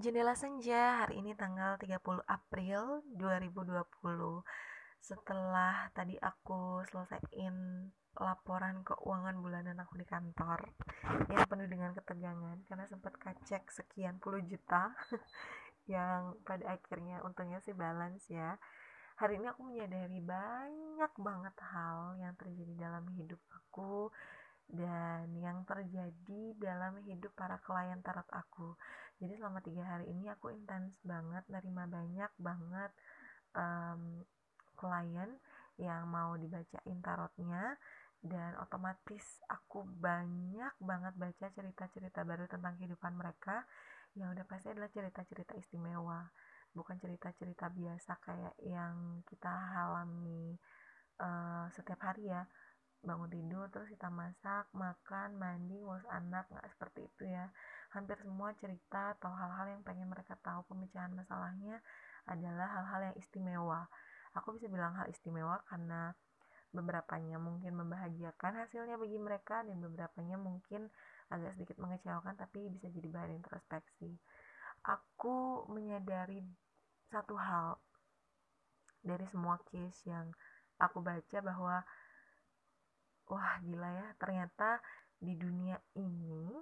Jendela Senja hari ini tanggal 30 April 2020 Setelah tadi aku selesaiin laporan keuangan bulanan aku di kantor Yang penuh dengan ketegangan karena sempat kacek sekian puluh juta Yang pada akhirnya untungnya sih balance ya. Hari ini aku menyadari banyak banget hal yang terjadi dalam hidup aku dan yang terjadi dalam hidup para klien tarot aku. Jadi selama tiga hari ini aku intens banget nerima banyak banget um, klien yang mau dibacain tarotnya dan otomatis aku banyak banget baca cerita-cerita baru tentang kehidupan mereka. Yang udah pasti adalah cerita-cerita istimewa bukan cerita-cerita biasa kayak yang kita alami uh, setiap hari ya bangun tidur terus kita masak makan mandi ngurus anak nggak seperti itu ya. Hampir semua cerita atau hal-hal yang pengen mereka tahu pemecahan masalahnya adalah hal-hal yang istimewa. Aku bisa bilang hal istimewa karena beberapanya mungkin membahagiakan hasilnya bagi mereka dan beberapanya mungkin agak sedikit mengecewakan tapi bisa jadi bahan introspeksi. Aku menyadari satu hal dari semua case yang aku baca bahwa wah gila ya. Ternyata di dunia ini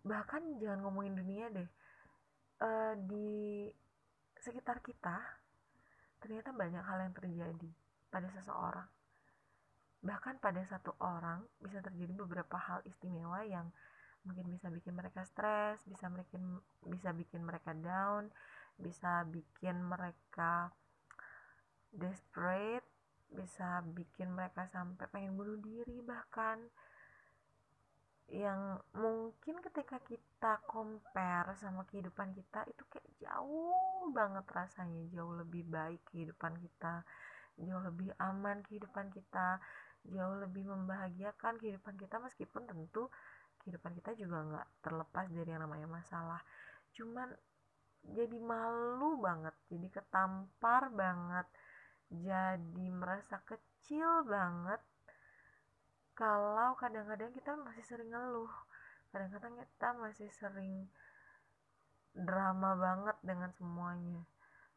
bahkan jangan ngomongin dunia deh uh, di sekitar kita ternyata banyak hal yang terjadi pada seseorang. Bahkan pada satu orang bisa terjadi beberapa hal istimewa yang mungkin bisa bikin mereka stres bisa bikin bisa bikin mereka down bisa bikin mereka desperate bisa bikin mereka sampai pengen bunuh diri bahkan. Yang mungkin ketika kita compare sama kehidupan kita itu kayak jauh banget rasanya. Jauh lebih baik kehidupan kita jauh lebih aman kehidupan kita jauh lebih membahagiakan kehidupan kita. Meskipun tentu kehidupan kita juga nggak terlepas dari yang namanya masalah. Cuman jadi malu banget jadi ketampar banget jadi merasa kecil banget kalau kadang-kadang kita masih sering ngeluh. Kadang-kadang kita masih sering drama banget dengan semuanya.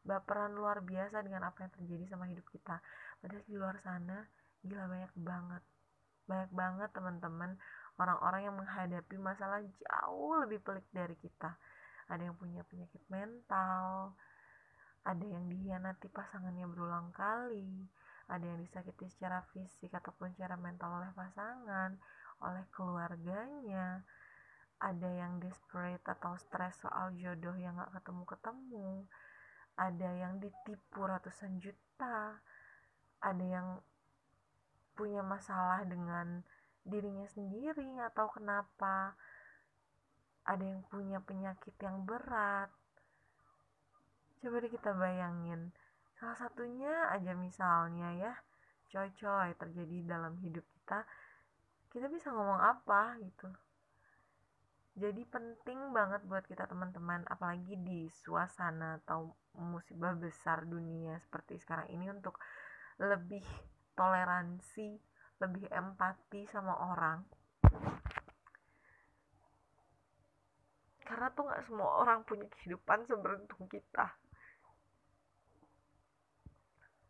Baperan luar biasa dengan apa yang terjadi sama hidup kita. Padahal di luar sana gila banyak banget. Banyak banget teman-teman orang-orang yang menghadapi masalah jauh lebih pelik dari kita. Ada yang punya penyakit mental ada yang dihianati pasangannya berulang kali, ada yang disakiti secara fisik ataupun secara mental oleh pasangan, oleh keluarganya, ada yang desperate atau stres soal jodoh yang gak ketemu-ketemu, ada yang ditipu ratusan juta, ada yang punya masalah dengan dirinya sendiri atau kenapa, ada yang punya penyakit yang berat, coba deh kita bayangin salah satunya aja misalnya ya coy-coy terjadi dalam hidup kita kita bisa ngomong apa gitu? Jadi penting banget buat kita teman-teman apalagi di suasana atau musibah besar dunia seperti sekarang ini untuk lebih toleransi lebih empati sama orang. Karena tuh nggak semua orang punya kehidupan seberuntung kita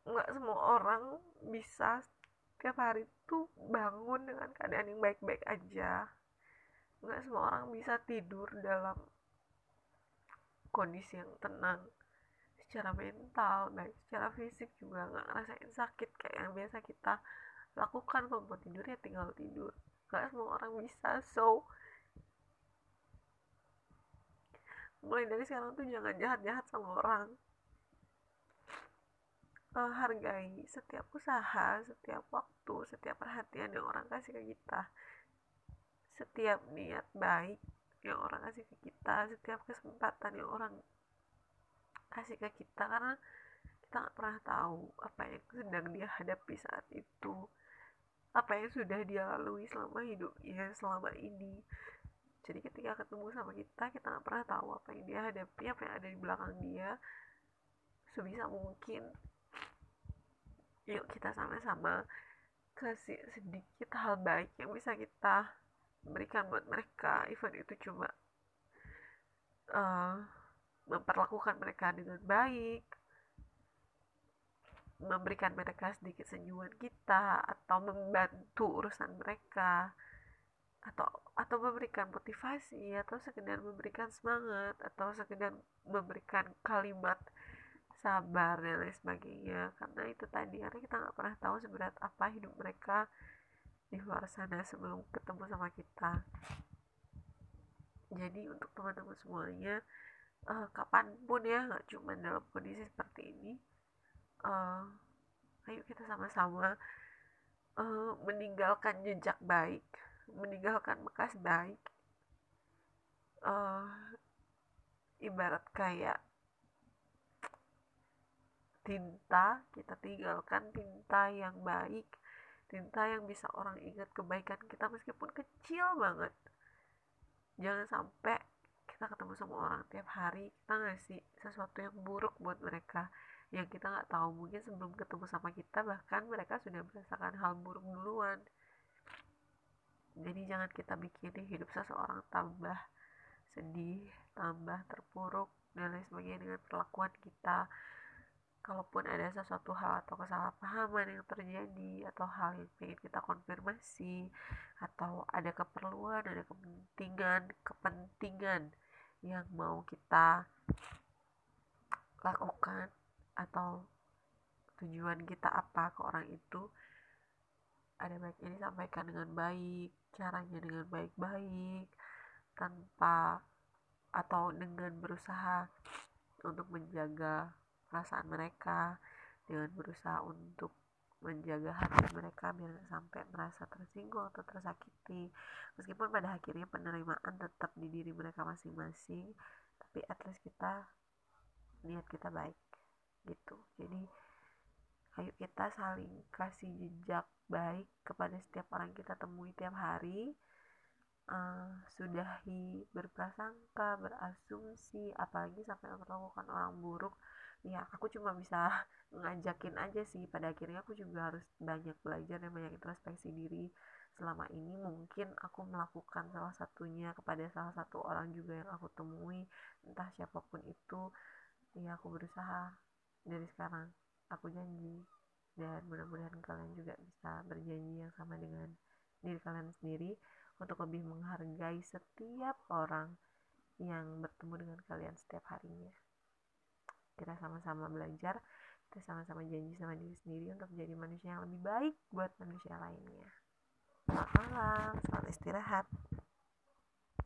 nggak semua orang bisa setiap hari tuh bangun dengan keadaan yang baik-baik aja. Nggak semua orang bisa tidur dalam kondisi yang tenang. Secara mental baik secara fisik juga nggak ngerasain sakit kayak yang biasa kita lakukan. Kalau mau tidur ya tinggal tidur. Nggak semua orang bisa. So mulai dari sekarang tuh jangan jahat-jahat sama orang uh, hargai setiap usaha, setiap waktu, setiap perhatian yang orang kasih ke kita, setiap niat baik yang orang kasih ke kita, setiap kesempatan yang orang kasih ke kita karena kita nggak pernah tahu apa yang sedang dia hadapi saat itu. Apa yang sudah dia lalui selama hidupnya selama ini. Jadi ketika ketemu sama kita kita nggak pernah tahu apa yang dia hadapi apa yang ada di belakang dia. Sebisa mungkin yuk kita sama-sama kasih sedikit hal baik yang bisa kita berikan buat mereka. Even itu cuma uh, memperlakukan mereka dengan baik memberikan mereka sedikit senyuman kita atau membantu urusan mereka atau atau memberikan motivasi atau sekedar memberikan semangat atau sekedar memberikan kalimat sabar dan lain sebagainya. Karena itu tadi karena kita nggak pernah tahu seberat apa hidup mereka di luar sana sebelum ketemu sama kita. Jadi untuk teman-teman semuanya uh, kapan pun ya nggak cuma dalam kondisi seperti ini uh, ayo kita sama-sama uh, meninggalkan jejak baik meninggalkan bekas baik. Uh, ibarat kayak tinta kita tinggalkan tinta yang baik tinta yang bisa orang ingat kebaikan kita meskipun kecil banget. Jangan sampai kita ketemu sama orang tiap hari kita ngasih sesuatu yang buruk buat mereka yang kita nggak tahu. Mungkin sebelum ketemu sama kita bahkan mereka sudah merasakan hal buruk duluan. Jadi jangan kita bikin hidup seseorang tambah sedih tambah terpuruk dan lain sebagainya dengan perlakuan kita kalaupun ada sesuatu hal atau kesalahpahaman yang terjadi atau hal yang ingin kita konfirmasi atau ada keperluan ada kepentingan kepentingan yang mau kita lakukan atau tujuan kita apa ke orang itu ada baiknya disampaikan dengan baik caranya dengan baik-baik tanpa atau dengan berusaha untuk menjaga perasaan mereka dengan berusaha untuk menjaga hati mereka biar sampai merasa tersinggung atau tersakiti. Meskipun pada akhirnya penerimaan tetap di diri mereka masing-masing tapi at least kita niat kita baik gitu. Jadi ayo kita saling kasih jejak baik kepada setiap orang kita temui tiap hari. Uh, sudahi berprasangka berasumsi apalagi sampai melakukan orang buruk ya aku cuma bisa ngajakin aja sih. Pada akhirnya aku juga harus banyak belajar dan banyak introspeksi diri. Selama ini mungkin aku melakukan salah satunya kepada salah satu orang juga yang aku temui. Entah siapa pun itu ya aku berusaha dari sekarang. Aku janji. Dan mudah-mudahan kalian juga bisa berjanji yang sama dengan diri kalian sendiri untuk lebih menghargai setiap orang yang bertemu dengan kalian setiap harinya kita sama-sama belajar kita sama-sama janji sama diri sendiri untuk menjadi manusia yang lebih baik buat manusia lainnya. Selamat malam selamat istirahat